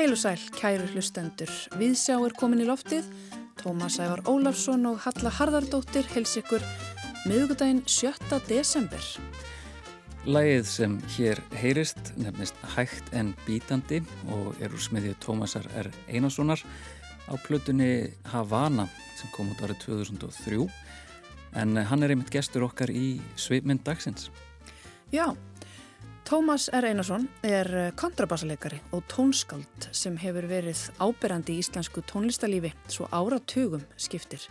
Heil og sæl, kæru hlustendur. Viðsjá er komin í loftið. Tómas Ævar Ólafsson og Halla Harðardóttir hels ykkur miðugudaginn 7. desember. Lægið sem hér heyrist nefnist Hægt en bítandi og er úr smiðju Tómasar R. Einarssonar á plötunni Havana sem kom út árið 2003 en hann er einmitt gestur okkar í Sveipmynd dagsins. Já, Tómas R. Einarsson er eh, kontrabassaleikari og tónskáld sem hefur verið áberandi í íslensku tónlistalífi svo áratugum skiptir.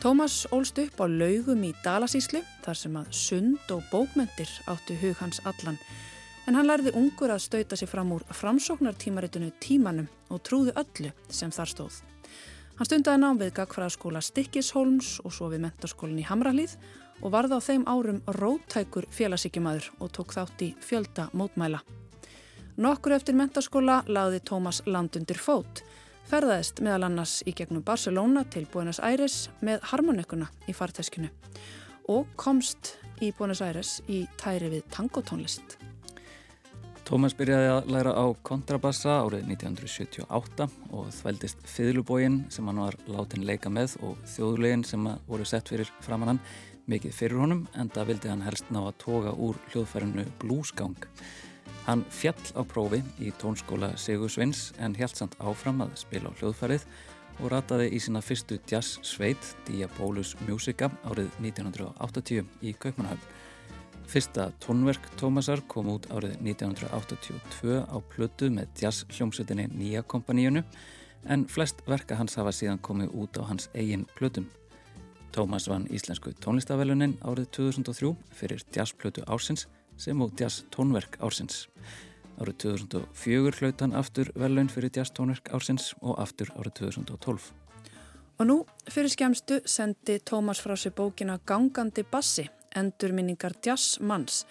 Tómas ólst upp á laugum í Dalasíslu þar sem að sund og bókmyndir áttu hug hans allan en hann lærði ungur að stauta sig fram úr framsóknartímaritinu tímanum og trúði öllu sem þar stóð. Hann stundaði nám við Gagfræðaskóla Stikkishólms og svo við mentarskólinn í Hamralíð og varði á þeim árum rótækur félagsíkjumadur og tók þátt í fjölda mótmæla. Nokkur eftir mentarskóla laði Tómas landundir fót, ferðaðist meðal annars í gegnum Barcelona til Buenos Aires með harmonikuna í farteskinu og komst í Buenos Aires í tæri við tangotónlist. Tómas byrjaði að læra á kontrabassa árið 1978 og þvældist fiðlubógin sem hann var látin leika með og þjóðlegin sem voru sett fyrir framann hann mikið fyrir honum en það vildi hann helst ná að toga úr hljóðfærinu Bluesgang. Hann fjall á prófi í tónskóla Sigur Svins en held samt áfram að spila á hljóðfærið og rataði í sína fyrstu jazz sveit Diabolus Musica árið 1980 í Kaupmannhöfn. Fyrsta tónverk Tómasar kom út árið 1982 á plötu með jazz hljómsutinni Nýja kompaníunu en flest verka hans hafa síðan komið út á hans eigin plötum. Tómas vann Íslensku tónlistavelunin árið 2003 fyrir jazzplötu ársins sem og jazz tónverk ársins. Árið 2004 hlaut hann aftur velun fyrir jazz tónverk ársins og aftur árið 2012. Og nú fyrir skemstu sendi Tómas frá sér bókina Gangandi bassi, endurminningar jazz manns,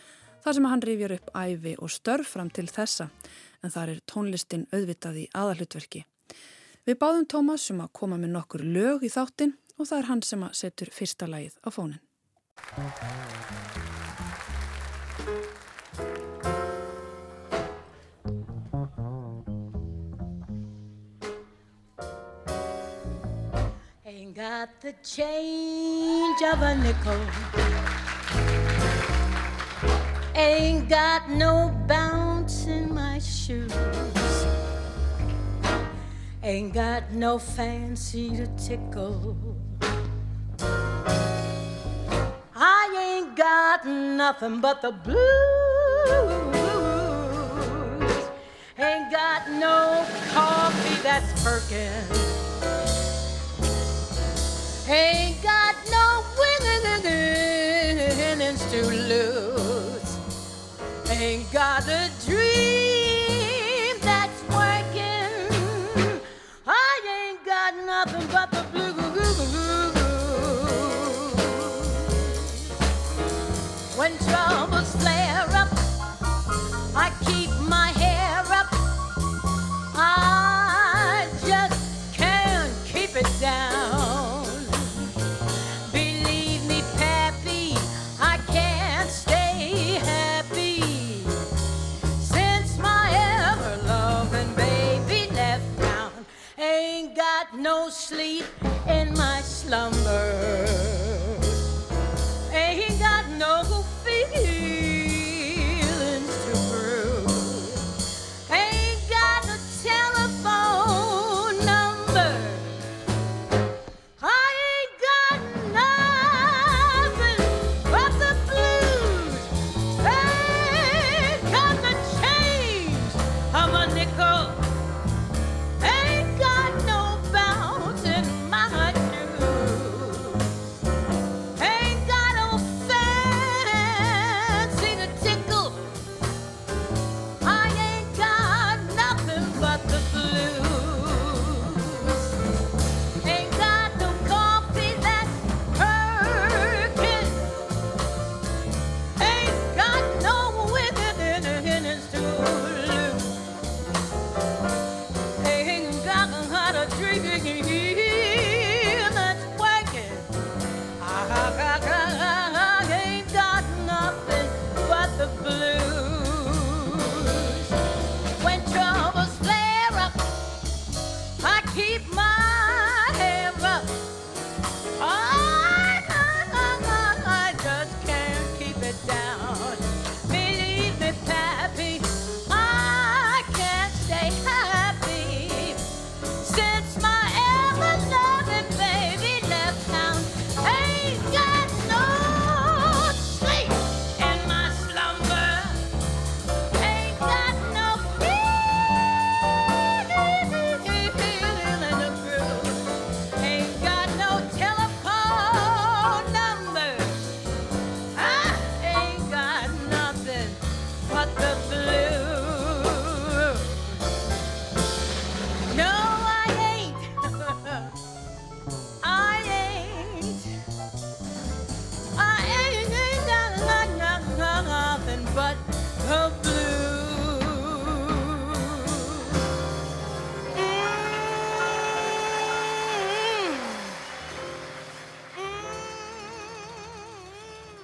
þar sem hann rifjar upp æfi og störf fram til þessa, en þar er tónlistin auðvitað í aðalutverki. Við báðum Tómas um að koma með nokkur lög í þáttin og það er hann sem að setur fyrsta lagið á fónin. Ain't got the change of a nickel Ain't got no bounce in my shoes Ain't got no fancy to tickle. Got nothing but the blues. Ain't got no coffee that's perking. Ain't got no winnings to lose. Ain't got a dream troubles flare up, I keep my hair up. I just can't keep it down. Believe me, Pappy, I can't stay happy since my ever loving baby left town. Ain't got no sleep in my slumber.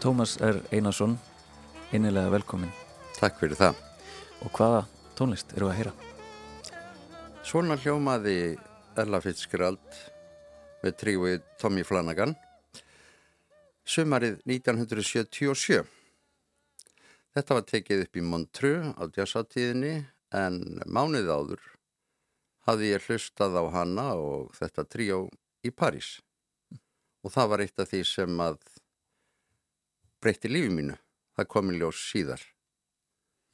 Tómas R. Einarsson, einilega velkomin. Takk fyrir það. Og hvaða tónlist eru að heyra? Svona hljómaði Ella Fitzgerald með tríuði Tommy Flanagan sumarið 1977. Þetta var tekið upp í Montreux á jazzáttíðinni en mánuð áður hafði ég hlustað á hana og þetta tríó í París. Og það var eitt af því sem að breytti lífi mínu. Það kom í ljós síðar.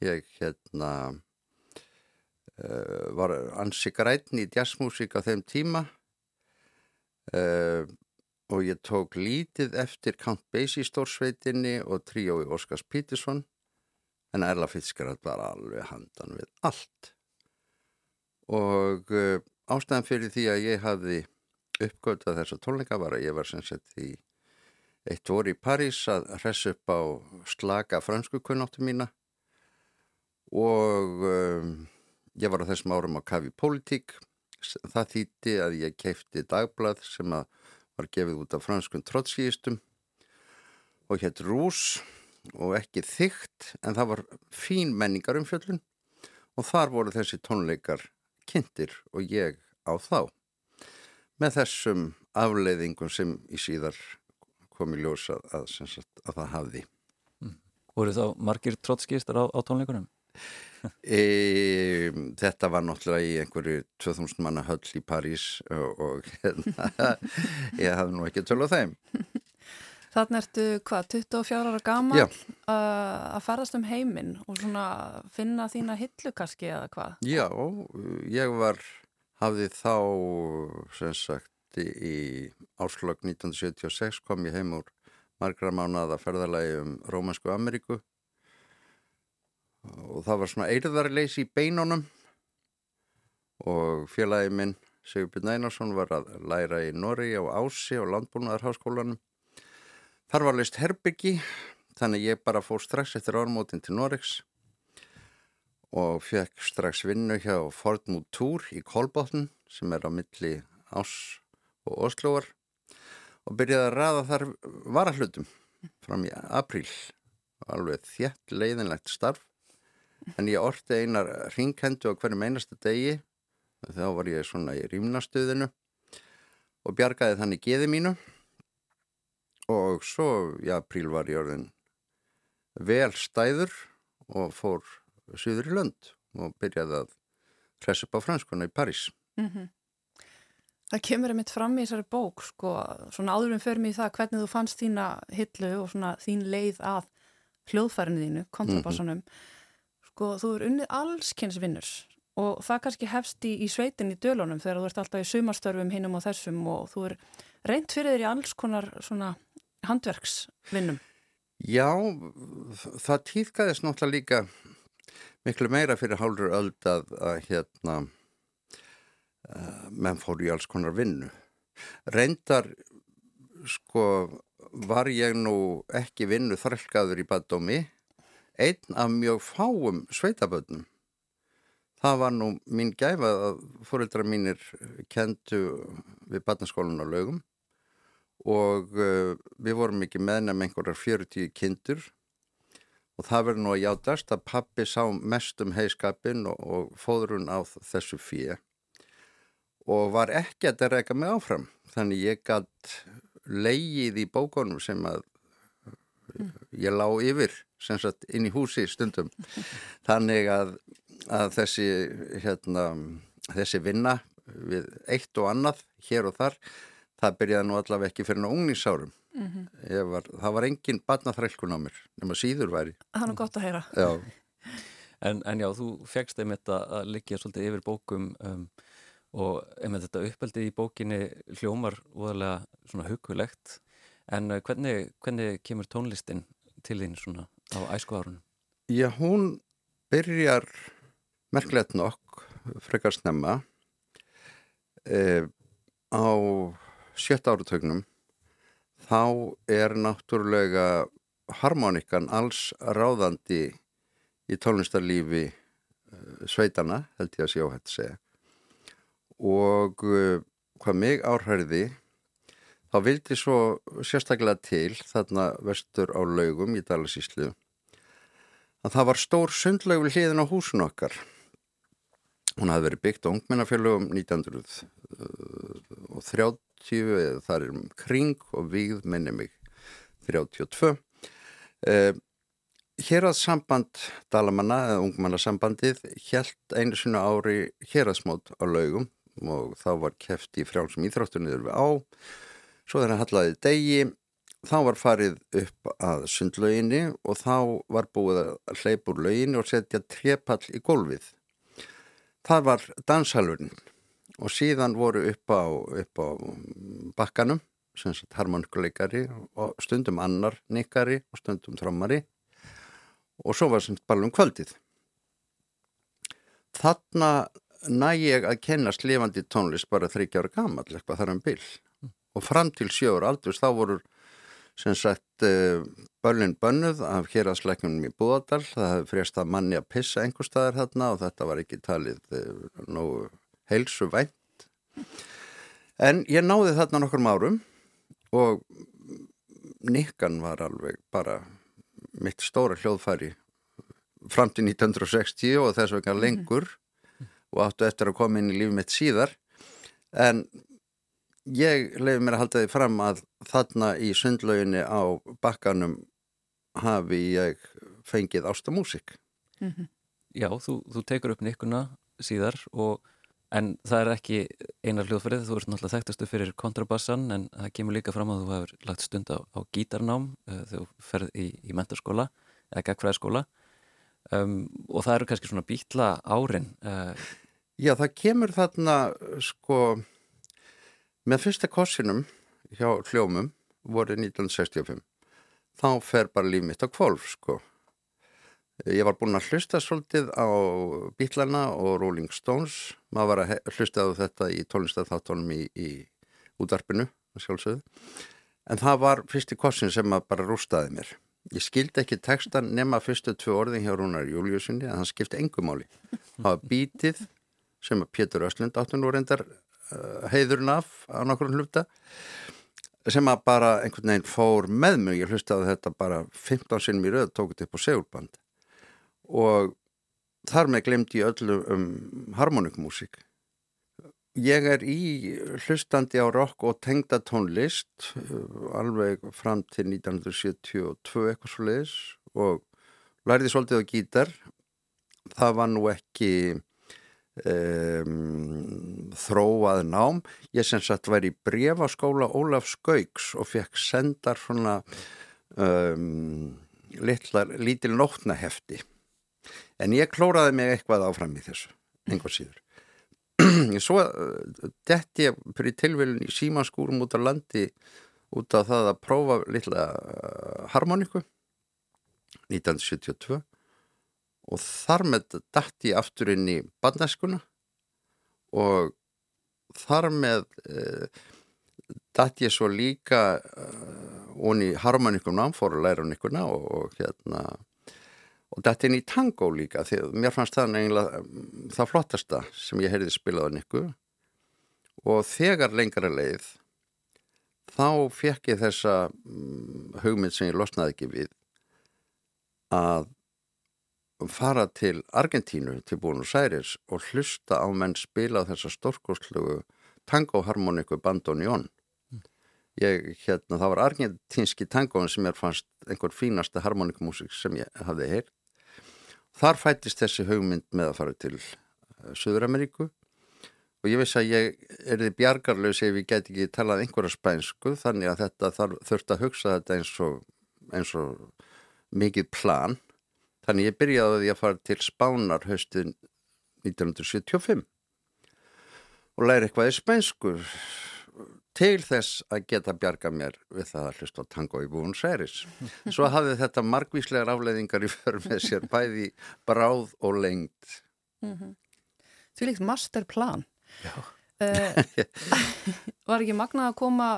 Ég hérna uh, var ansi grætn í jazzmúsík á þeim tíma uh, og ég tók lítið eftir Count Basie stórsveitinni og tríói Óskars Peterson en Erla Fitzgerald var alveg handan við allt og uh, ástæðan fyrir því að ég hafði uppgötað þessa tónleika var að ég var sem sett í eitt voru í París að hress upp á slaka fransku kunnáttu mína. Og um, ég var á þessum árum á Kavi Politík það þýtti að ég keipti dagblad sem var gefið út af franskun trotskíistum og hétt Rús og ekki þygt en það var fín menningar um fjöllun og þar voru þessi tónleikar kynntir og ég á þá. Með þessum afleiðingum sem í síðar kom í ljós að, að, sagt, að það hafði. Voru þá margir trottskistar á, á tónleikunum? E, þetta var náttúrulega í einhverju 2000 manna höll í París og, og hérna, ég hafði nú ekki töl á þeim. Þannig ertu hvað, 24 ára gaman Já. að ferðast um heiminn og svona finna þína hillu kannski eða hvað? Já, ég var, hafði þá sem sagt í, í áslög 1976 kom ég heim úr margra mánada ferðalagi um Rómansku Ameríku. Og það var svona eirðarleysi í beinunum. Og félagi minn Sigurbjörn Einarsson var að læra í Norri á Ási og Landbúnaðarháskólanum. Þar var leist herbyggi, þannig ég bara fór strax eftir ármótin til Noregs og fekk strax vinnu hjá Ford Motor í Kolbóttun sem er á milli Ás og Osloar og byrjaði að raða þar varahlutum fram í apríl. Alveg þjætt leiðinlegt starf en ég orti einar ringhendu á hverjum einasta degi þá var ég svona í rýmnastuðinu og bjargaði þannig geði mínu og svo í apríl var ég orðin vel stæður og fór syður í lönd og byrjaði að hressa upp á franskuna í París. Mm -hmm. Það kemur einmitt fram í þessari bók sko, svona áðurum fyrir mig það hvernig þú fannst þína hillu og svona þín leið að hljóðfærinu þínu, kontrabassanum mm -hmm. sko, þú er unnið allskynnsvinnur og það kannski hefst í, í sveitin í dölunum þegar þú ert alltaf í sumastörfum hinnum og þessum og þú er reynd fyrir þér í alls konar svona handverksvinnum. Já, það týðkaðist náttúrulega líka miklu meira fyrir hálfur öld að, að hérna menn fóru í alls konar vinnu. Reyndar sko var ég nú ekki vinnu þrælkaður í baddómi einn af mjög fáum sveitaböldnum. Það var nú mín gæfa að fórildra mínir kentu við badnaskólan á lögum og uh, við vorum ekki meðnum einhverjar 40 kindur og það verður nú að játast að pappi sá mest um heiskapin og, og fóðrun á þessu fyrir og var ekki að reyka mig áfram. Þannig ég gætt leigið í bókonum sem að ég lá yfir sem sagt inn í húsi stundum. Þannig að, að þessi hérna, þessi vinna við eitt og annað hér og þar það byrjaði nú allavega ekki fyrir ná ungnísárum mm -hmm. var, það var engin barnaþrælkun á mér nema síður væri. Það er gott að heyra. En, en já, þú fegst einmitt að liggja svolítið yfir bókum um, og einmitt þetta uppeldi í bókinni hljómar voðalega svona hugulegt en uh, hvernig, hvernig kemur tónlistin til þín svona á æsku árunum? Já, hún byrjar merklegt nokk frekar snemma eh, á sjötta áratögnum þá er náttúrulega harmonikan alls ráðandi í tónlistarlífi uh, sveitana, held ég að hægt að segja og uh, hvað mig áhærði þá vildi svo sérstaklega til þarna vestur á laugum í Dalasíslu að það var stór sundlaug við hliðin á húsun okkar. Hún hafði verið byggt á ungmennafélögum 1930 eða þar er kring og við minni mig 32 eh, hér að samband dalamanna eða ungmennasambandið helt einu sinu ári hér að smót á laugum og þá var keft í frjálsum íþróttunniður við á. Svo þegar hann hallaði degi þá var farið upp að sundlauginni og þá var búið að hleypa úr lauginni og setja trepall í gólfið. Það var dansalurinn og síðan voru upp á, upp á bakkanum harmonikuleikari og stundum annar nikkari og stundum þrámari og svo var sem bara um kvöldið. Þarna næ ég að kennast lifandi tónlist bara 30 ára gammal eitthvað þar um byll og fram til sjóur aldurs þá voru sem sagt eh, börlinn bönnuð af héraðsleiknum í Búadal það hefði frést að manni að pissa einhver staðar þarna og þetta var ekki talið eh, nógu heilsu vænt en ég náði þarna nokkur árum og nikkan var alveg bara mitt stóra hljóðfæri fram til 1960 og þess vegna mhm. lengur og áttu eftir að koma inn í lífið mitt síðar. En ég leiði mér að halda því fram að þarna í sundlauginni á bakkanum hafi ég fengið ástamúsik mm -hmm. Já, þú, þú tekur upp nikkuna síðar og en það er ekki einar hljóðfærið þú ert náttúrulega þekktastu fyrir kontrabassan en það kemur líka fram að þú hefur lagt stund á, á gítarnám uh, þegar þú ferð í, í mentarskóla eða gagfræðskóla um, og það eru kannski svona býtla árin uh, Já, það kemur þarna sko Með fyrsta kossinum hjá hljómum voru 1965 þá fer bara líf mitt á kvolf sko. Ég var búin að hlusta svolítið á Bílana og Rolling Stones. Maður var að hlusta á þetta í tónlistatháttónum í, í útvarpinu sjálfsögðu. En það var fyrsti kossin sem bara rústaði mér. Ég skildi ekki textan nema fyrstu tvö orðin hjá Rúnar Júliusinni en hann skipti engumáli það var bítið sem Pétur Östlund áttunum og reyndar Eh, heiðurinn af á nokkur hluta sem að bara einhvern veginn fór með mig, ég hlustaði þetta bara 15 sinnum í rauð, tók þetta upp á segulband og þar með glemdi ég öllu um harmonikmúsík ég er í hlustandi á rock og tengda tónlist eh, alveg fram til 1972 eitthvað svo leiðis og lærði svolítið á gítar. Það var nú ekki Um, þróað nám. Ég sem sagt var í brefaskóla Ólaf Skauks og fekk sendar svona um, litlar, lítil nótnahefti. En ég klóraði mig eitthvað áfram í þessu einhvað síður. Svo uh, detti ég fyrir tilvílun í símanskúrum út á landi út af það að prófa litla uh, harmoniku 1972 og þar með dætt ég aftur inn í bandnæskuna og þar með e, dætt ég svo líka onni harmonikum námfóru lærunikuna og, og hérna og dætt inn í tango líka því mér fannst það eiginlega það flottasta sem ég heyrði spilað á nikku. Og þegar lengra leið þá fekk ég þessa mm, hugmynd sem ég losnaði ekki við að fara til Argentínu, til Buenos Aires og hlusta á menn spila þessa stórkostlugu tangoharmoniku bandonión mm. ég, hérna, það var argentinski tangóin sem ég fannst einhver fínasta harmoníkumúsík sem ég hafði heyrt. Þar fættist þessi hugmynd með að fara til uh, Suður-Ameríku og ég veist að ég er því bjargarlaus ef ég get ekki talað einhverja spænsku þannig að þetta þurft að hugsa þetta eins og, eins og mikið plan. Þannig ég byrjaði að ég að fara til Spánar höstin 1975 og læri eitthvað í spænsku til þess að geta bjarga mér við það að hlusta tango í búin særis. Svo hafði þetta margvíslegar afleiðingar í för með sér bæði bráð og lengt. Mm -hmm. Því líkt masterplan. Uh, var ekki magnað að koma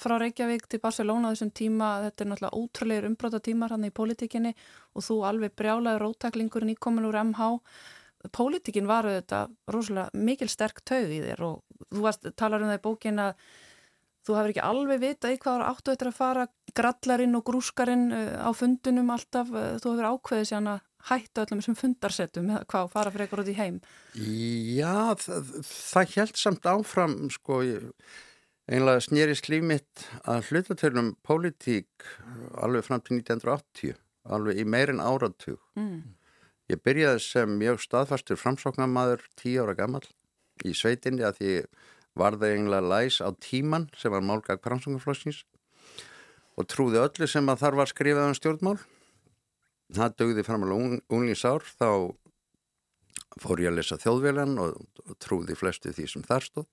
frá Reykjavík til Barcelona þessum tíma, þetta er náttúrulega ótrúlegur umbróta tímar hann í pólitíkinni og þú alveg brjálaði róttaklingurinn í komin úr MH pólitíkin var þetta rosalega mikil sterk tauð í þér og þú varst, talar um það í bókin að þú hefur ekki alveg vitað í hvað áttu þetta að fara grallarinn og grúskarinn uh, á fundunum alltaf, þú hefur ákveðið sér að hættu öllum sem fundarsettum eða hvað fara fyrir eitthvað út í heim. Já, það, það held samt áfram sko, einlega snýrist líf mitt að hlutatölum pólitík alveg fram til 1980 alveg í meirinn áratug. Mm. ég byrjaði sem mjög staðfastur framsóknarmadur tíu ára gammal í sveitinni að því varði einlega læs á tíman sem var málgag framsóknarflóksins og trúði öllu sem að þar var skrifað um stjórnmál. Það dögði fram alveg unglingsár þá fór ég að lesa þjóðvélan og trúði flestu því sem þar stóð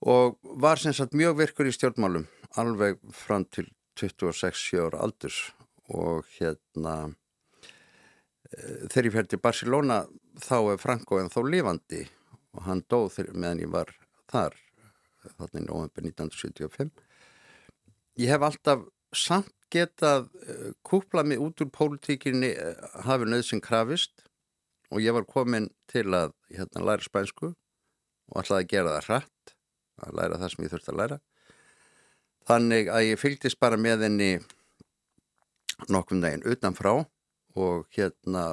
og var sem sagt mjög virkur í stjórnmálum alveg fram til 26 ára aldurs. Og hérna e, þegar ég fer til Barcelona þá er Franco en þó lifandi og hann dóð meðan ég var þar þarna í november 1975 ég hef alltaf samt getað eh, kúplað mig út úr pólitíkinni eh, hafi nöðsinn krafist. Og ég var komin til að hérna, læra spænsku og ætlaði að gera það hratt að læra það sem ég þurfti að læra. Þannig að ég fylgdist bara með henni nokkrum daginn utanfrá og hérna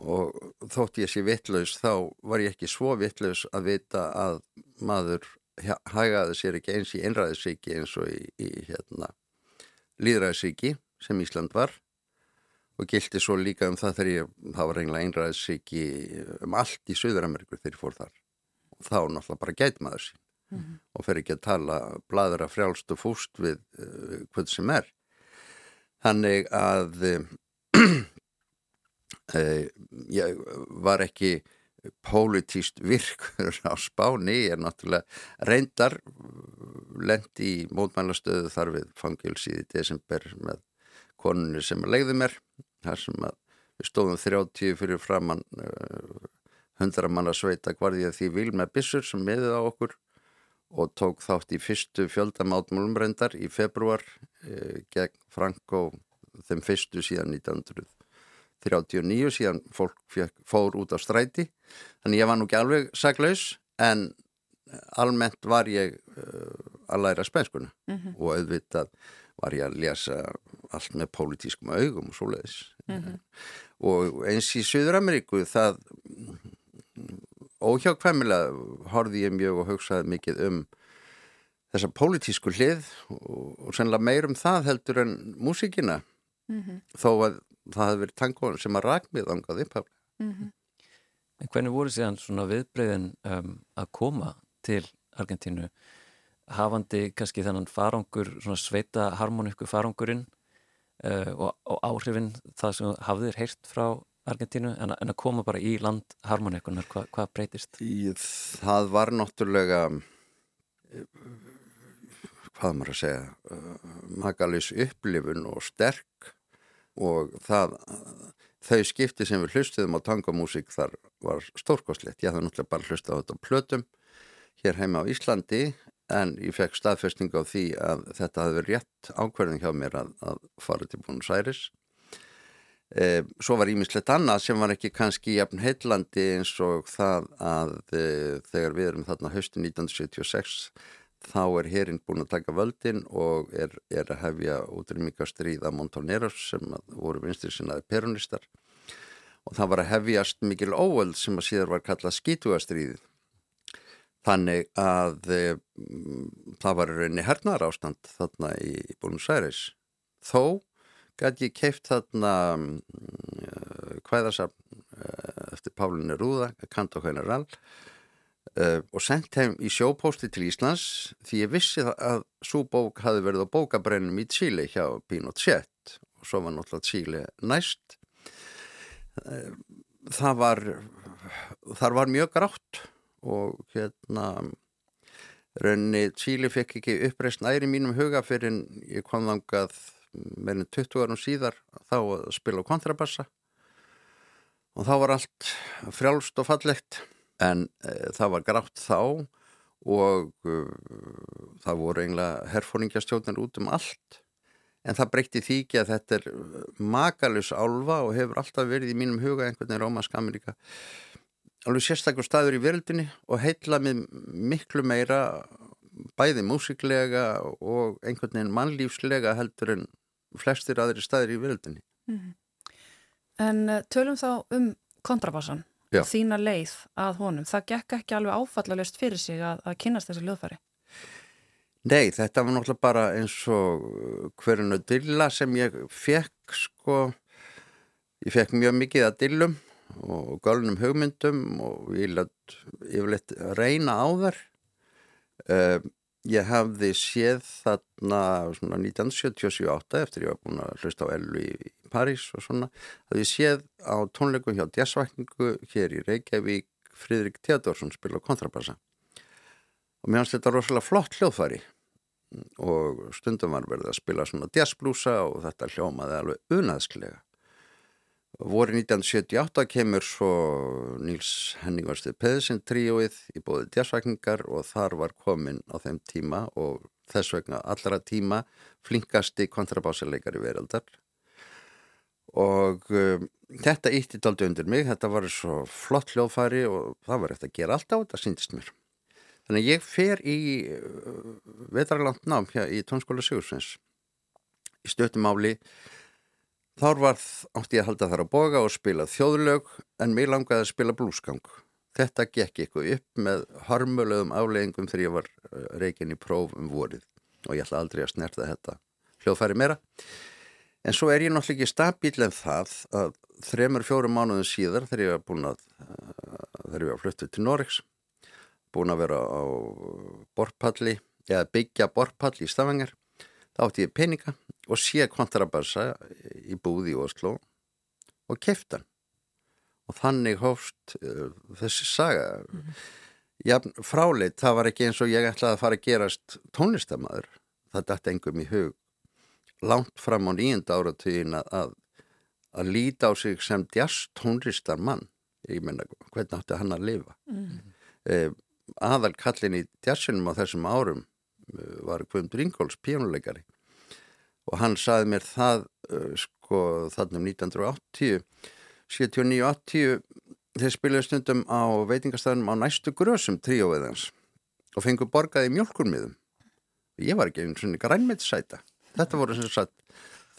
og þótt ég sé vittlaus þá var ég ekki svo vittlaus að vita að maður hagaði sér ekki eins í einræðisíki eins og í, í hérna líðræðsíki sem Ísland var. Og gildi svo líka um það þegar ég, það var reynilega einræðsíki um allt í Suður-Amerikur þegar ég fór þar. Og þá náttúrulega bara gæt maður sín mm -hmm. og fer ekki að tala bladra frjálst og fúst við uh, hvað sem er. Þannig að uh, ég var ekki pólitíst virkur á spáni, ég er náttúrulega reyndar lendi í mótmælastöðu þar við fangilsið í desember með konunni sem legði mér þar sem við stóðum 30 fyrir framann uh, 100 manna sveita gvarðið því vil með bissur sem miðið á okkur og tók þátt í fyrstu fjöldamátmálum reyndar í februar uh, gegn Franko þeim fyrstu síðan 1939 síðan fólk fjög, fór út á stræti þannig ég var nú ekki alveg saglaus en almennt var ég uh, að læra spænskuna mm -hmm. og auðvitað var ég að lesa allt með pólitískum augum og svoleiðis mm -hmm. og eins í Suður-Ameríku það óhjákvæmilega horfið ég mjög og hugsaði mikið um þessa pólitísku hlið og, og sennilega meir um það heldur en músíkina. Mm -hmm. þó að það hefði verið tangon sem að rakmið angað upphaflega. En hvernig voru síðan svona viðbreyðin um, að koma til Argentínu? Hafandi kannski þennan farangur, svona sveita harmoníku farangurinn uh, og, og áhrifin það sem hafðir heyrt frá Argentínu en, en að koma bara í land harmoníkunar, hva, hvað breytist? Það var náttúrulega hvað maður að segja magalus upplifun og sterk og það þau skipti sem við hlustuðum á tangamúsík þar var stórkoslegt, ég hafði náttúrulega bara hlustað á þetta plötum hér heima á Íslandi en ég fekk staðfestning á því að þetta hafði verið rétt ákverðin hjá mér að, að fara til Bónus Æris svo var ímislegt annað sem var ekki kannski jafn heitlandi eins og það að e, þegar við erum þarna höstu 1976 þá er hérinn búin að taka völdin og er, er að hefja útrýmingastríða Montoneros sem voru vinstir sinnaði peronistar og það var að hefjast mikil óöld sem að síðar var kallað skítugastriðið Þannig að e, það var reyni hernar ástand þarna í Búnus Æris. Þó gæti ég keift þarna e, hvæðasafn e, eftir Pálunni Rúða, Kant og General e, og sendt heim í sjópósti til Íslands því ég vissi að svo bók hafi verið á bókabrennum í Chile hjá Pinochet og svo var náttúrulega Chile næst. Það var, þar var mjög grátt og hérna raunni Tíli fekk ekki uppreist næri mínum huga fyrir en ég kom þangað meirinn 20 árum síðar þá að spila kontrabassa. Og þá var allt frjálst og fallegt en e, það var grátt þá og e, það voru eiginlega herfóringjastjóðnir út um allt. En það breytti því ekki að þetta er makalus álfa og hefur alltaf verið í mínum huga einhvern veginn Rómask Ameríka. Alveg sérstakur staður í veröldinni og heitla með miklu meira bæði músiklega og einhvern veginn mannlífslega heldur en flestir aðri staður í veröldinni. Mm -hmm. En eh, tölum þá um kontrabassan, Já. þína leið að honum. Það gekk ekki alveg áfallalust fyrir sig að, að kynast þessi löðfæri? Nei, þetta var náttúrulega bara eins og hverjunu dilla sem ég fekk sko, ég fekk mjög mikið að dillum og galnum hugmyndum og ég yfirleitt reyna á þar uh, ég hafði séð þarna 1978 eftir ég var búin að hlusta á Ellu í, í París og svona, hafði séð á tónleikum hjá Djassvækningu hér í Reykjavík Fridrik Theodorsson spila kontrabassa. Og mér finnst þetta rosalega flott hljóðfæri. Og stundum var verið að spila svona jazzblúsa og þetta hljómaði alveg unaðsklega voru 1978 kemur svo Níls Henningarstuð Peðsinn tríóið í bóði djarsvækningar og þar var komin á þeim tíma og þess vegna allra tíma flinkasti kontrabásileikari veraldar. Og um, þetta ítti daldi undir mig, þetta var svo flott hljóðfæri og það var eftir að gera allt á þetta síndist mér. Þannig ég fer í uh, vetarlant nám hér í tónskóla Sigursveins í stöttumáli Þár var átti ég að halda þar að boga og spila þjóðlög en mér langaði að spila blúsgang. Þetta gekk ykkur upp með harmulegum afleggingum þegar ég var eh, reygin í próf um vorið og ég ætla aldrei að snerta þetta hljóðfæri meira. En svo er ég náttúrulega ekki stabíl en það að þremur fjórum mánuðin síðar þegar ég var búin að, eh, þegar ég var fluttið til Noregs, búin að vera á borpalli, eða byggja borpalli í Stafangar, þá átti ég peninga og sé kontrabassa í búði í Oslo og keftan og þannig hófst uh, þessi saga. Mm -hmm. Já, fráleitt, það var ekki eins og ég ætlaði að fara að gerast tónlistamæður það dætti engum í hug. Langt fram á nýjunda áratugin að, að, að líta á sig sem jazz tónlistarmann. Ég menna, hvernig átti hann að lifa? Mm -hmm. eh, aðal kallin í jazzunum á þessum árum uh, var Guðmundur Ingóls píjónuleikari og hann saði mér það sko þarna um 1980 79-80 þeir spilaði stundum á veitingastæðinum á næstu grösum tríóveðans og fengu borgaði mjölkurmiðum ég var ekki einu svona grænmetsæta þetta voru sem sagt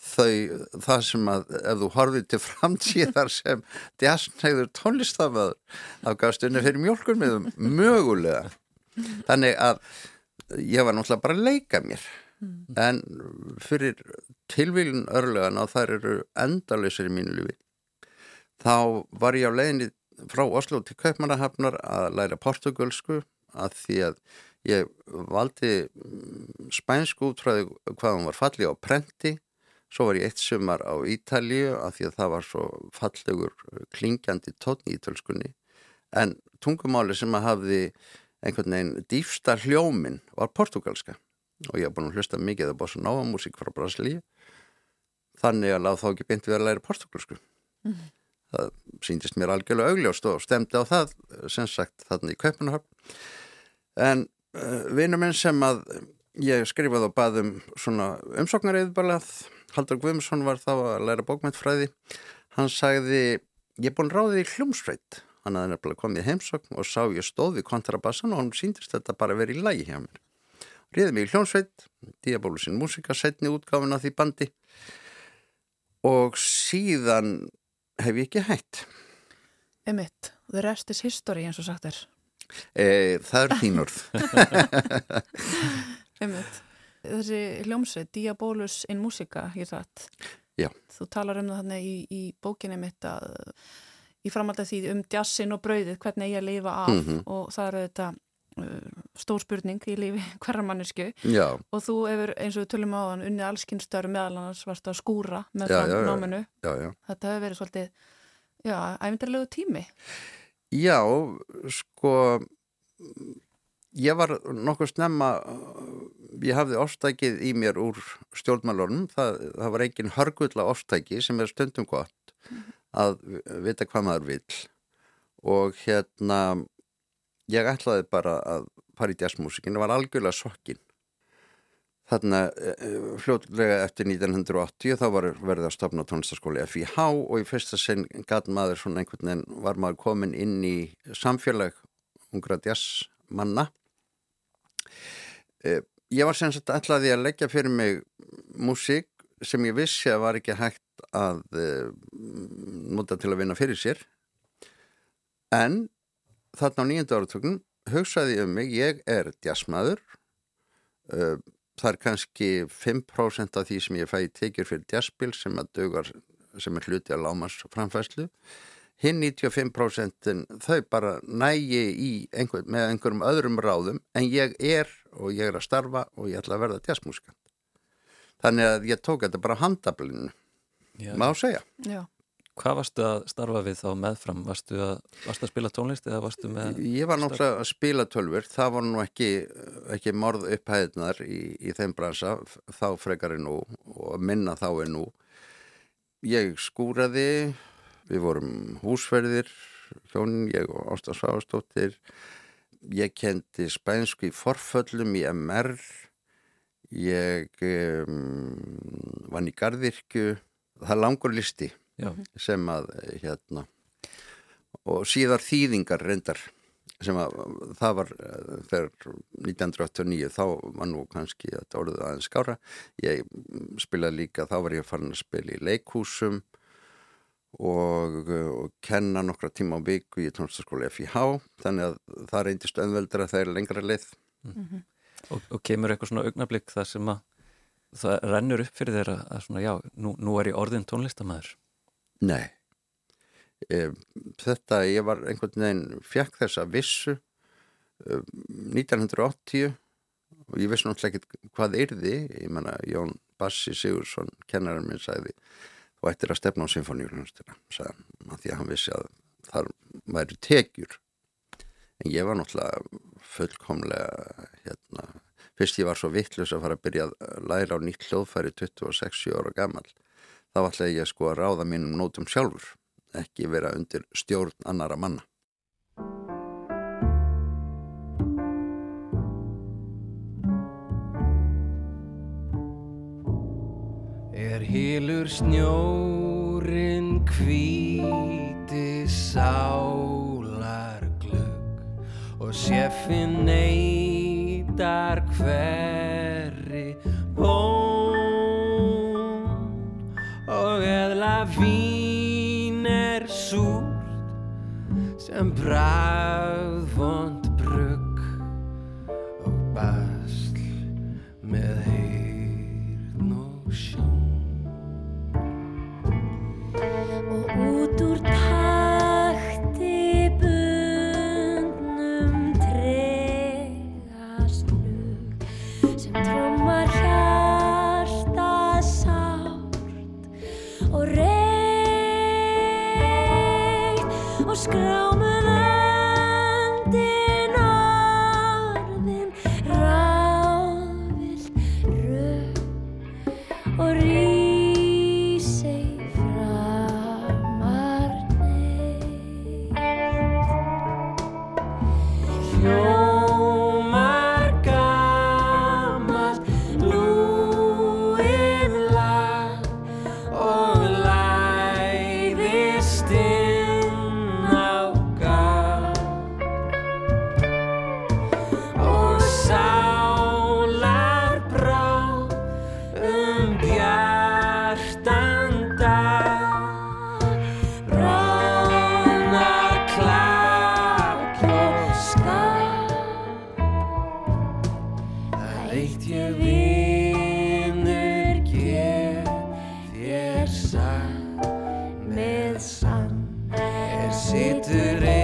þau, það sem að ef þú horfið til framtíðar sem djasnæður tónlistaföður þá gafst unni fyrir mjölkurmiðum mögulega. Þannig að ég var náttúrulega bara að leika mér mm. en fyrir tilvílun örlegan og þær eru endalysir í mínu lífi þá var ég á leiðinni frá Oslo til Kaupmannahafnar að læra portugalsku að því að ég valdi mm, spænsku útfræði hvað hann var fallið á prenti. Svo var ég eitt sumar á Ítalíu að því að það var svo fallegur klingjandi tótni í tölskunni en tungumáli sem að hafði einhvern veginn dýfsta hljómin var portugalska og ég hef búin að hlusta mikið að bossa náa músík frá Brasilíu. Þannig að láð þá ekki beint við að læra portugalsku mm -hmm. það síndist mér algjörlega augljóst og stemdi á það sem sagt þarna í Kaupanahöfn en uh, eh, vinnuminn sem að ég skrifaði á baðum svona umsóknarið bara Haldur Guðmusson var þá að læra bókmæntfræði hann sagði ég er búin ráðið í hljómsveit. Hann hafði nefnilega komið heimsókn og sá ég stóð við kontrabassan og hann síndist þetta bara verið í lægi hjá mér Ríði mig í hljónsveit, Diabólusinn músika, setni útgáfin af því bandi og síðan hef ég ekki hægt. Emitt, the rest is history eins og sagt er. E, það er þín orð. Einmitt. Þessi hljómsveit, Diabolus in Musica, hér það. Já. Þú talar um það í, í bókinni mitt að í framhald af því um djassin og brauðið, hvernig ég lifa af Mhm. og það er þetta stór spurning í lífi hverra mannesku Já, og þú hefur eins og við tölum á þann unnið allskynnstöru meðal annars varst að skúra með já, já. Þetta hefur verið svolítið, já, æfindarlegu tími. Já, sko, ég var nokkuð snemma, ég hafði ofstækið í mér úr stjórnmálunum, það, það var engin hörgulla ofstæki sem er stundum gott að vita hvað maður vill. Og hérna, ég ætlaði bara að jazzmúsikin, það var algjörlega sokkin. Þarna eh, fljótlega eftir 1980 þá var verið að stopna tónlistaskóli FIH og í fyrsta sinn gat maður svona einhvern veginn var maður komin inn í samfélag ungra jazzmanna. Eh, Ég var sem sagt ætlaði að leggja fyrir mig músík sem ég vissi að var ekki hægt að nota til að vinna fyrir sér en þarna á nýjönda áratökun hugsaði ég um mig, ég er jazzmaður uh, það er kannski 5% af því sem ég fæ tekjur fyrir jazzbil sem að dögar sem er hluti að lámas framfæslu hinn 95% þau bara nægi í einhver, með einhverjum öðrum ráðum en ég er og ég er að starfa og ég ætla að verða jazzmúsikant þannig að ég tók þetta bara handablinu má segja. Já, Hvað varstu að starfa við þá meðfram? Varstu að, varstu að spila tónlist eða varstu með... Ég var náttúrulega að spila tölfur, það var nú ekki, ekki morð upphæðnar í, í þeim bransa, þá frekar en nú og minna þá en nú. Ég skúraði, við vorum húsferðir, hjónin, ég og Ásta Svavastóttir, ég kendi spænsku í forföllum í MR, ég um, vann í gardirkju, það langur listi Já, sem að hérna og síðar þýðingar reyndar sem að það var eh, þegar 1989 þá var nú kannski þetta orðið aðeins skára ég mm, spilaði líka, þá var ég farin að spila í leikhúsum og, og kenna nokkra tíma á viku í tónstaskóla FIH þannig að það reyndist öðveldra þegar lengra leið. Og, og kemur eitthvað svona augnablik það sem að það rennur upp fyrir þeirra að svona, já, nú, nú er ég orðin tónlistamæður. Nei. E, þetta, ég var einhvern veginn, fekk þessa vissu e, 1980 og ég vissi náttúrulega ekki hvað yrði, ég menna Jón Bassi Sigursson, kennarinn minn, sagði þú ættir að stefna á symfóníuljónstina, sagði hann, því að hann vissi að þar væri tekjur. En ég var náttúrulega fullkomlega, hérna, fyrst ég var svo vittlust að fara að byrja að læra á nýtt hljóðfæri 26 ára gammal þá ætlaði ég sko að ráða mínum nótum sjálfur, ekki vera undir stjórn annara manna. Er hilur snjórin hvíti sálar glögg og sjeffin neytar hverri vín er súrt sem bræðvond brugg við sann. Er situr einn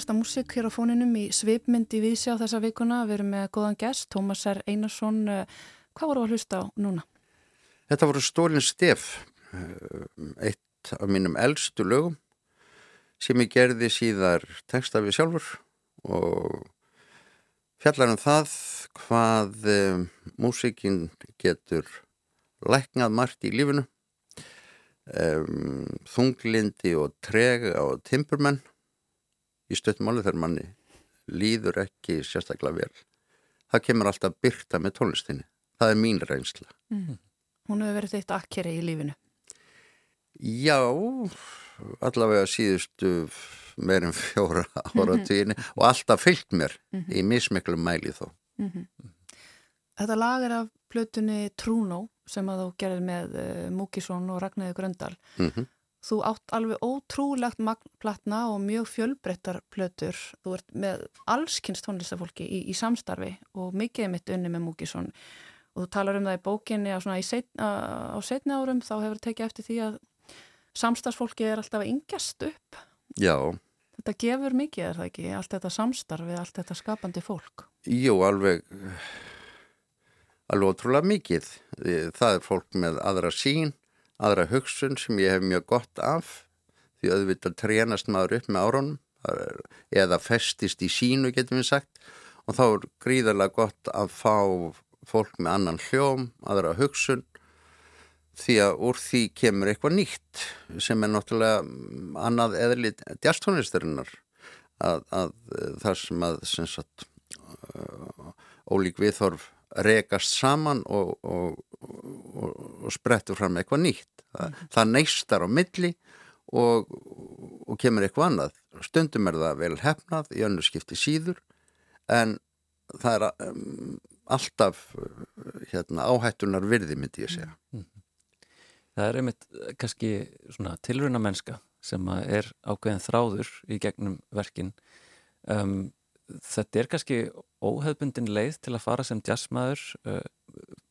Fínasta músik hér á fóninum í svipmyndi viðsjá þessa vikuna. Við erum með góðan gest, Tómas R. Einarsson. Eh, Hvað voru að hlusta á núna? Þetta voru Stólin Stef, eh, eitt af mínum eldstu lögum sem ég gerði síðar texta við sjálfur og fjallar um það hvað um, músikinn getur læknað margt í lífinu, um, þunglindi og trega og timburmenn í stöttmáli þegar manni líður ekki sérstaklega vel. Það kemur alltaf byrta með tónlistinni. Það er mín reynsla. Hún hefur verið þeitt akkeri í lífinu. Já, allavega síðustu meirin fjóra áratuginu og alltaf fyllt mér í mismiklu mæli þó. Þetta lag er af plötunni Trúnó sem að þú gerðir með uh, Múkisson og Ragnæði Gröndal. Mm Þú átt alveg ótrúlegt magnplatna og mjög fjölbreyttar plötur. Þú ert með allskynst tónlistafólki í, í samstarfi og mikið er mitt unni með Múkisson. Og þú talar um það í bókinni að svona í set, á setni árum þá hefur tekið eftir því að samstarfsfólki er alltaf að yngjast upp. Já, Þetta gefur mikið, er það ekki? Allt þetta samstarfi, allt þetta skapandi fólk. jú, alveg, alveg ótrúlega mikið. Það er fólk með aðra sín, aðra hugsun sem ég hef mjög gott af því auðvitað trénast maður upp með árunum eða festist í sínu getum við sagt og þá er gríðarlega gott að fá fólk með annan hljóm, aðra hugsun því að úr því kemur eitthvað nýtt sem er náttúrulega annað eðli djastónistarinnar að, að eh, þar sem að sem sagt, uh, ólík viðþorf rekast saman og, og, og, og sprettur fram eitthvað nýtt. Það, það neistar á milli og, og kemur eitthvað annað. Stundum er það vel hefnað í önnu skipti síður en það er um, alltaf hérna, áhættunar virði myndi ég segja. Það er einmitt eh, kannski tilruna mennska sem er ákveðin þráður í gegnum verkin. Um, þetta er kannski óhefbundin leið til að fara sem jazzmaður, uh,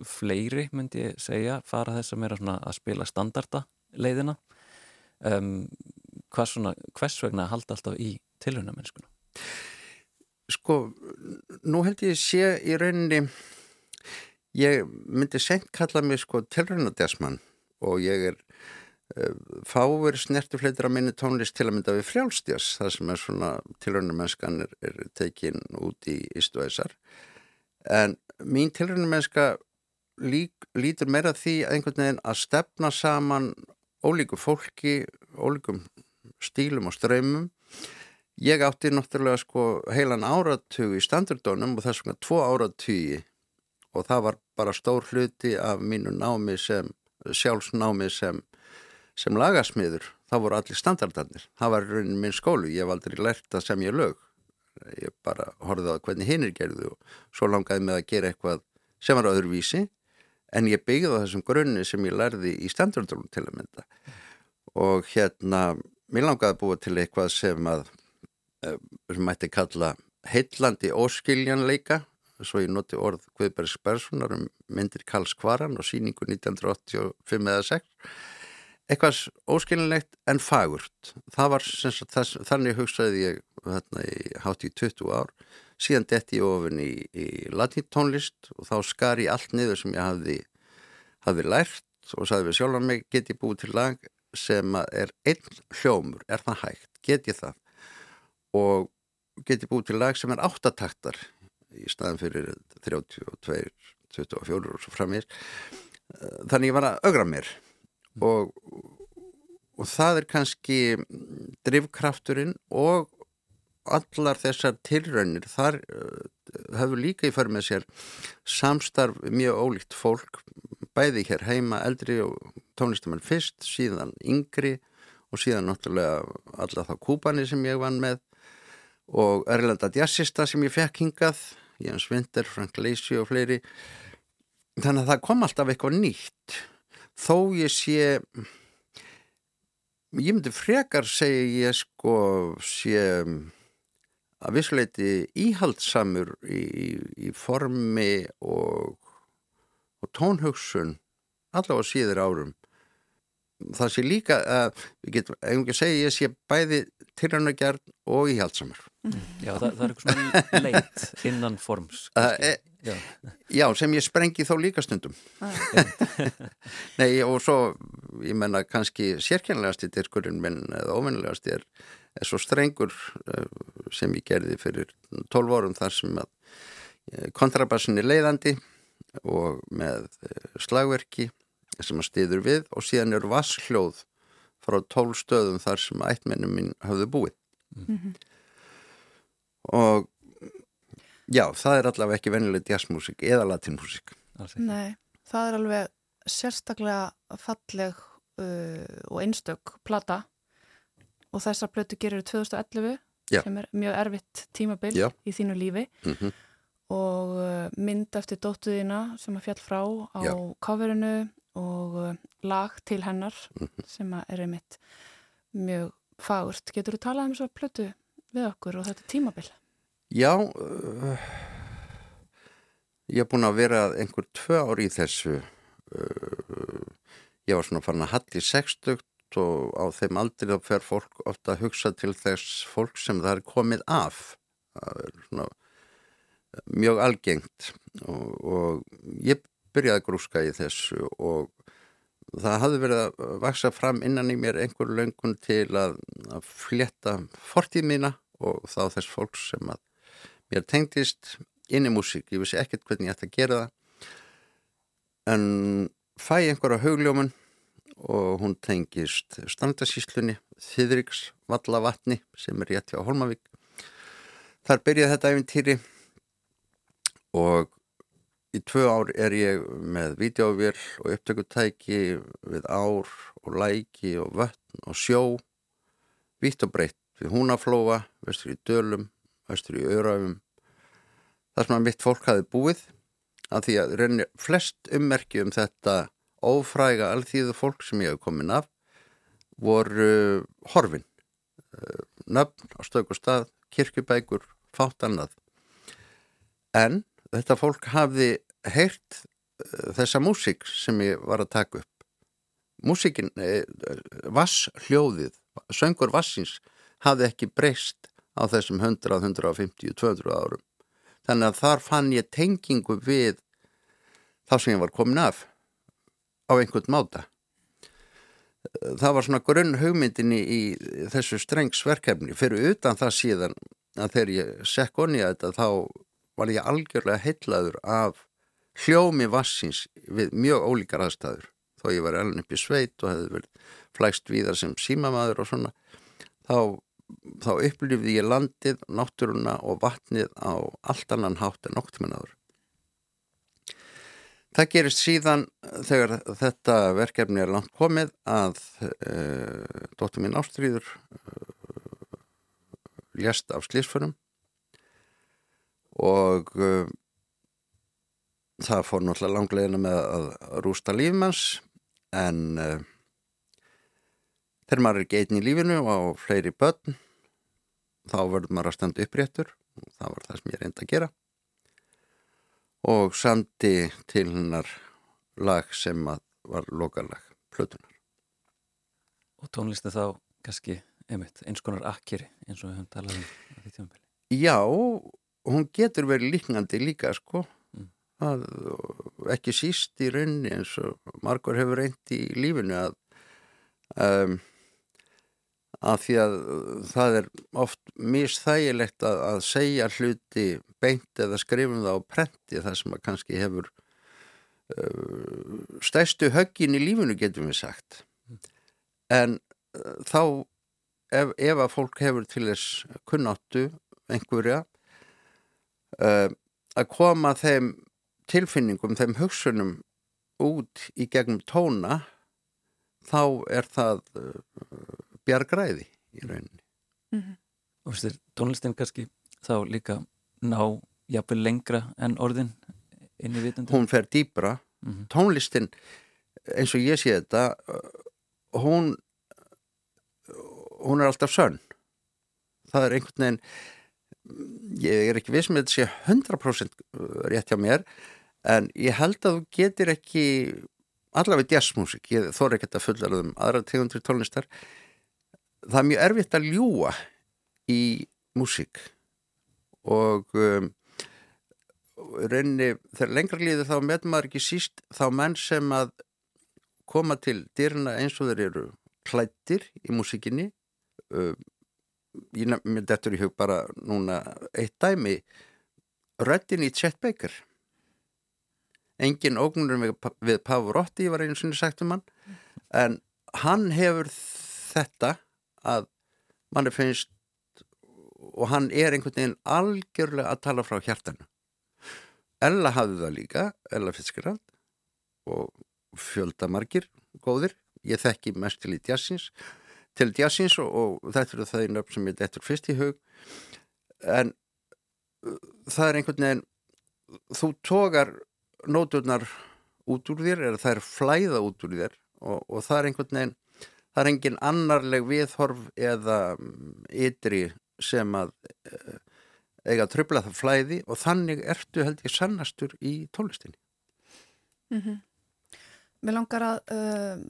fleiri myndi ég segja, fara þess að svona að spila standarda leiðina. Um, svona, hvers vegna að halda alltaf í tilruna mennskuna? Sko, nú held ég sé í rauninni, ég myndi sent kalla mig sko tilraunadesmann og ég er fáver snertifleitur á minni tónlist til að mynda við frjálstjas, það sem er svona tilraunamennskan er, er tekin út í Ístuæsar. En mín tilraunamennska lík, lítur meira því að einhvern veginn að stefna saman ólíku fólki, ólíkum stílum og ströymum Ég átti náttúrulega sko heilan áratug í standardónum og þess vegna tvo áratugi og það var bara stór hluti af mínu námi sem, sjálfsnámi sem, sem lagasmiður. Það voru allir standardarnir. Það var raunin minn skólu. Ég hef aldrei lært að semja lög. Ég bara horfði á hvernig hinnir gerðu og svo langaði mig að gera eitthvað sem var öðruvísi en ég byggði á þessum grunni sem ég lærði í standardónum til að mynda. Og hérna, mér langaði að búa til eitthvað sem að sem mætti kalla heillandi óskiljanleika svo ég noti orð Guðbergs Berssonar um myndir Karls Kvaran og síningu 1985 eða 6 eitthvað óskiljanlegt en fagurt. Það var sagt, þess, þannig hugsaði ég hérna, hátt í 20 ár. Síðan detti ég ofin í, í latítónlist og þá skar ég allt niður sem ég hafði, hafði lært og sagði við sjálfan mig get ég búið til lag sem að er einn hljómur, er það hægt, get ég það? Og get ég búið til lag sem er áttataktar í staðan fyrir 32, 24 og svo framir þannig ég var að augra mér og, og það er kannski drivkrafturinn og allar þessar tilraunir. Þar hefur líka í för með sér samstarf mjög ólíkt fólk bæði hér heima eldri og tónlistumann fyrst síðan yngri og síðan náttúrulega alla þá kúpani sem ég vann með og Erlenda jazzista sem ég fekk hingað Jens Winter, Frank Lacey og fleiri. Þannig að það kom alltaf eitthvað nýtt þó ég sé ég myndi frekar segja ég sko sé að vissuleiti íhaldsamur í, í formi og, og tónhugsun allavega síður árum. Það sé líka að við getum einhverjum að segja ég sé bæði tilrænagjarn og íhaldsamur. Já, það, það er eitthvað svona leit innan forms Uh, e- Já, Já, sem ég sprengi þá líka stundum. Nei, og svo, ég menna, kannski sérkjænlegast í dyrkurinn minn eða óvinnilegast er, er svo strengur uh, sem ég gerði fyrir 12 árum þar sem að uh, kontrabassin er leiðandi og með uh, slagverki sem að stiður við og síðan eru vassljóð frá 12 stöðum þar sem ættmennum minn hafðu búið. Og já, það er allavega ekki venjuleg jazzmúsík eða ekki. Nei, það er alveg sérstaklega falleg uh, og einstök plata og þessa plötu gerir 2011 Já. sem er mjög erfitt tímabil Já. í þínu lífi Mm og uh, mynd eftir dóttuðina sem að fjall frá á Já. coverinu og uh, lag til hennar Mhm. sem að er einmitt mjög fagurt. Getur þú talað um svo plötu við okkur og þetta tímabil? Já, uh, ég er búin að vera einhver tvö ár í þessu. Uh, ég var svona farin að halli 60 og á þeim aldrei þá fer fólk ofta að hugsa til þess fólk sem það er komið af. Það er svona mjög algengt og, og ég byrjaði að grúska í þessu og það hafði verið að vaksa fram innan í mér einhver löngun til að, að fletta fortíð mína og þá þess fólks sem að mér tengdist inn í músík, ég vissi ekkert hvernig ég ætti að gera það. En fæ einhverja hugljómun og hún tengist standasíslunni Þýðriks Vallavatni sem er rétt hjá Holmavík þar byrjaði þetta eventýri og í tvö ár er ég með videóvél og upptökutæki við ár og læki og vötn og sjó vitt og breytt við húnaflóa, vestur í dölum vestur í öraufum þar sem að mitt fólk hafi búið af því að reynir flest ummerki um þetta ófræga alþýðu fólk sem ég hef komin af voru horfin. Eh, nöfn á stöku stað kirkjubækur, fátt annað. En þetta fólk hafði heyrt uh, þessa músík sem ég var að taka upp. Músíkin eh, vassljóðið, söngur vassins hafði ekki breyst á þessum 100, 150, 200 árum. Þannig að þar fann ég tengingu við þá sem ég var komin af á einhvern máta. Það var svona grunn hugmyndin í, þessu strengsverkefni fyrir utan það síðan að þegar ég sekk onni að þetta þá var ég algjörlega heitlaður af hljómi vassins við mjög ólíkar aðstæður. Þó ég var alveg upp í sveit og hefði verið flæst víðar sem símamaður og svona þá, þá upplifði ég landið, náttúruna og vatnið á allt annan hátt en noktuminnaður Það gerist síðan þegar þetta verkefni er langt komið að uh, dóttur mín Ástríður uh, lést af slísfönum og uh, það fór náttúrulega langlegina með að rústa lífmanns en þegar maður er ekki einn í lífinu og fleiri börn þá verður maður að standa uppréttur og það var það sem ég reyndi að gera og samti til hennar lag sem var lokalag plötunar. Og tónlistu þá kannski einmitt, eins konar akkeri eins og við höfum talað um því tímabili. Já, hún getur verið líknandi líka sko Mm. að, ekki síst í rauninni eins og margur hefur reynd í lífinu að, um, að því að uh, það er oft misþægilegt að, að segja hluti beint eða skrifum það á prenti það sem að kannski hefur uh, stæstu höggin í lífinu getum við sagt. En uh, þá ef, ef að fólk hefur til þess kunnáttu einhverja uh, að koma þeim tilfinningum, þeim hugsunum út í gegnum tóna þá er það uh, bjargræði í rauninni. Og finnst þér tónlistin kannski þá líka ná jafnvel lengra en orðin inn í vitundum? Hún fer dýbra. Mhm. Tónlistin, eins og ég sé þetta, uh, hún, hún er alltaf sönn. Það er einhvern veginn, ég er ekki viss með þetta sé 100% rétt hjá mér, en ég held að þú getur ekki, allavega jazzmusik, ég þóra ekki að fulla um aðra tegundur tónlistar, það er mjög erfitt að ljúa í músík. Og um, rauninni þegar lengra líður þá með maður ekki síst þá menn sem að koma til dyrna eins og þeir eru klættir í músíkinni. Um, ég nefnir þetta í hug bara núna eitt dæmi. Röddin í Chet Baker. Engin ógnur við Pavarotti var einu sinni sagt um hann en hann hefur þetta að manni finnst og hann er einhvern veginn algjörlega að tala frá hjartanu. Ella hafði það líka Ella Fitzgerald og fjöldamargir góðir. Ég þekki mest til í jazzins til jazzins og, og þetta eru það í nöfn sem ég dettur fyrst í hug. En uh, það er einhvern veginn þú tógar nóturnar út úr þér eða það er flæða út úr þér og, og það er einhvern veginn það er engin annarleg viðhorf eða mm, ytri sem að uh, eiga að tröfla það flæði og þannig ertu held ég sannastur í tónlistinni. Mér langar að uh,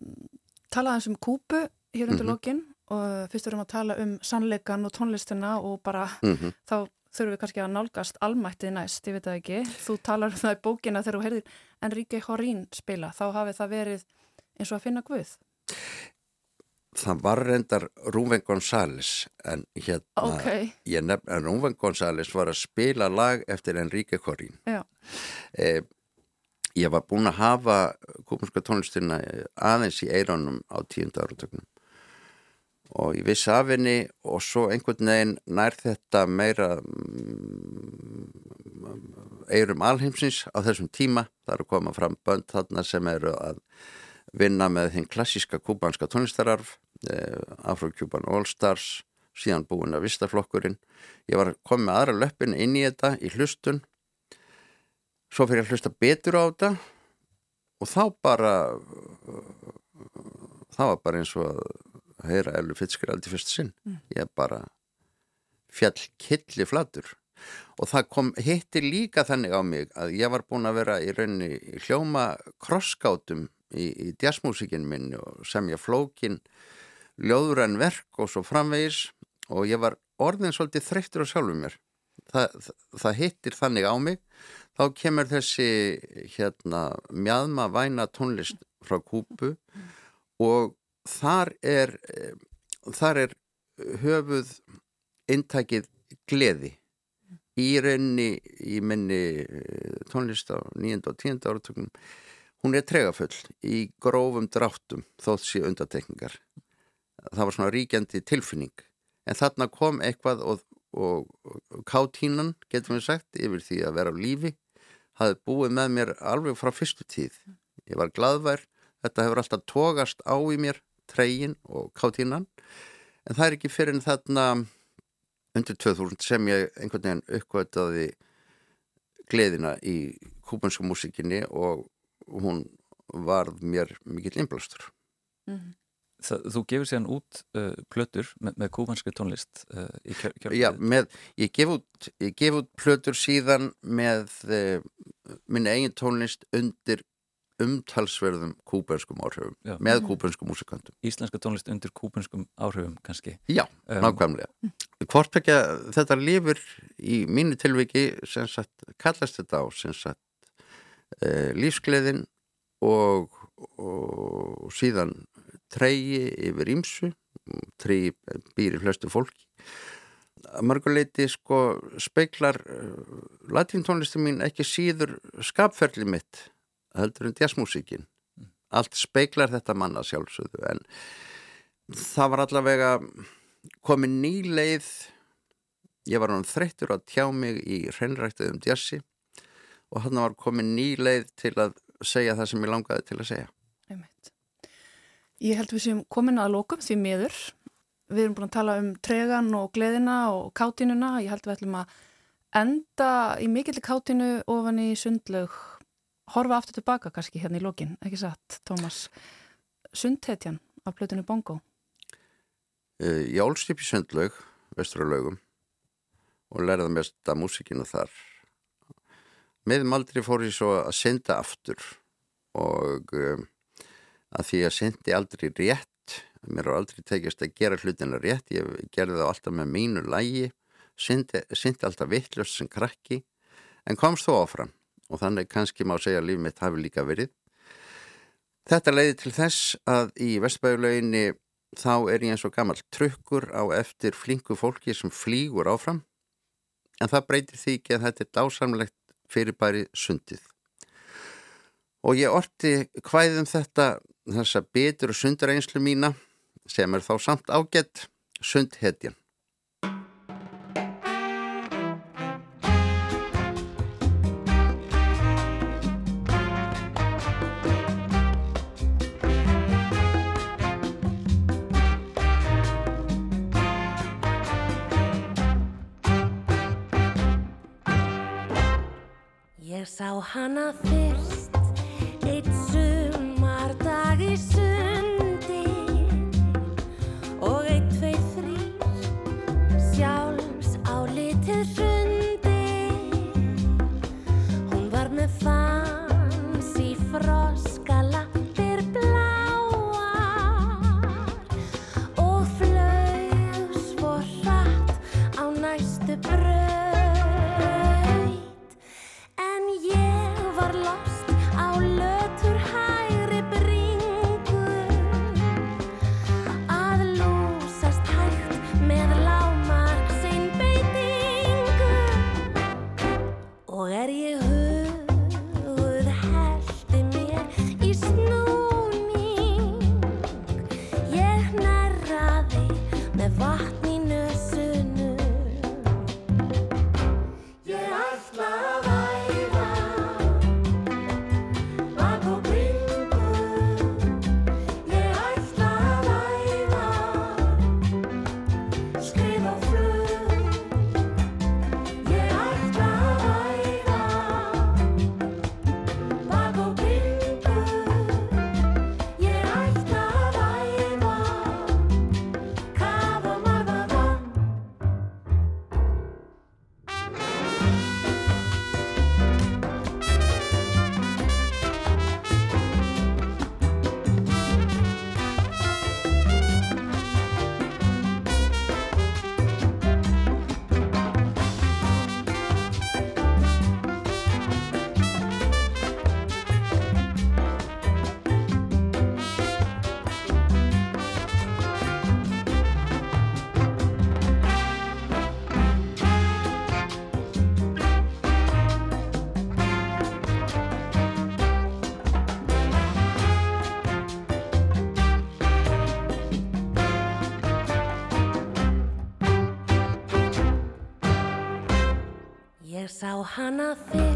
tala aðeins um kúpu hér undir Mhm. lokin og fyrst erum að tala um sannleikan og tónlistina og bara Mm -hmm. þá þurfum við kannski að nálgast almættið næst, ég veit það ekki. Þú talar um það í bókina þegar þú heyrðir Enrique Horín spila, þá hafi það verið eins og að finna Guð. Það var reyndar Rúven González en hérna Ok, ég nefn að Rúven González var að spila lag eftir Enrique Corín. Eh, ég var búin að hafa kúpunska tónlistina aðeins í eironum á tíunda áratögnum og ég vissi af henni og svo einhvern veginn nær þetta meira mm, eirum alheimsins á þessum tíma. Það eru koma fram bönd þarna sem eru að vinna með þinn klassíska kúbanska tónlistararf, eh, Afro-Cuban All-Stars, síðan búin að vistaflokkurinn. Ég var komið aðra löppin inn í þetta í hlustun, svo fyrir að hlusta betur á þetta og þá bara, það var bara eins og að heyra Ellu Fitzgerald í fyrsta sinn. Ég bara fjall killi flatur og það kom hitti líka þannig á mig að ég var búin að vera í rauninni í hljóma krosskátum í, í jazzmúsikinn minn og semja flókin ljóðurann verk og svo framvegis. Og ég var orðin svolítið þreyttur á sjálfum mér. Það, það, það hittir þannig á mig. Þá kemur þessi hérna mjadma væna tónlist frá Kúpu og þar er þar er höfuð intakið gleði. Í rauninni í minni eh, tónlist á nýjönda og tíunda áratökunum hún er tregafull í grófum dráttum þótt sé undatekningar það var svona ríkjandi tilfinning. En þarna kom eitthvað og, og, og kátínan getum við sagt yfir því að vera á lífi hafði búið með mér alveg frá fyrstu tíð. Ég var gladvær þetta hefur alltaf tógast á í mér tregin og kátínan. En það er ekki fyrir en þarna undir 2000 sem ég einhvern veginn uppkvætaði gleðina í kúbansku músikinni og hún varð mér mikill innblástur. Það, þú gefur síðan út uh, plötur með, með kúbanski tónlist uh, í kjör, Já, með, ég gef út, ég gef út plötur síðan með eh, minni eigin tónlist undir umtalsverðum kúbanskum áhrifum, Já. með kúbanskum músikantum. Íslenska tónlist undir kúbanskum áhrifum kannski. Já, Um, nákvæmlega. Hvort ekki að þetta lifir í mínu tilviki sem sagt, kallast þetta á sem sagt lífsgleðin og, og síðan treyji yfir ímsu, treyji býr í flestu fólki. Að mörguleiti sko speiklar uh, latintónlistu mín ekki síður skapferli mitt heldur en jazzmúsíkin. Allt speiklar þetta manna sjálfsögðu en það var allavega komið ný leið ég var hann þreyttur að tjá mig í hreinræktuðum jazzi og hann var komið ný leið til að segja það sem ég langaði til að segja Einmitt. Ég held við séum komin að lókum því miður. Við erum búin að tala um tregan og gleðina og kátinuna. Ég held við ætlum að enda í mikill kátinu ofan í sundlaug. Horfa aftur tilbaka kannski hérna í lókin, ekki satt, Tómas. Sundhetjan af plötunni Bongo. Uh, Ég ólst upp í Sundlaug, vesturalaugum og lærði mest að músikinu þar. Meðum aldrei fór ég svo að synda aftur og um, að því að syndi aldrei rétt, mér var aldrei tekist að gera hlutina rétt, ég gerði það alltaf með mínu lægi, syndi, syndi alltaf vittlust sem krakki, en komst þó áfram og þannig kannski má segja að líf mitt hafi líka verið. Þetta leiði til þess að í Vestbæðulauginni þá er ég eins og gammal trukkur á eftir flinku fólki sem flýgur áfram en það breytir því ekki að þetta er dásamlegt fyrirbæri sundið. Og ég orti hvæðum þetta þessa betur og sundareinslu mína sem er þá samt ágætt sundhetjan. Ég sá hana fyrst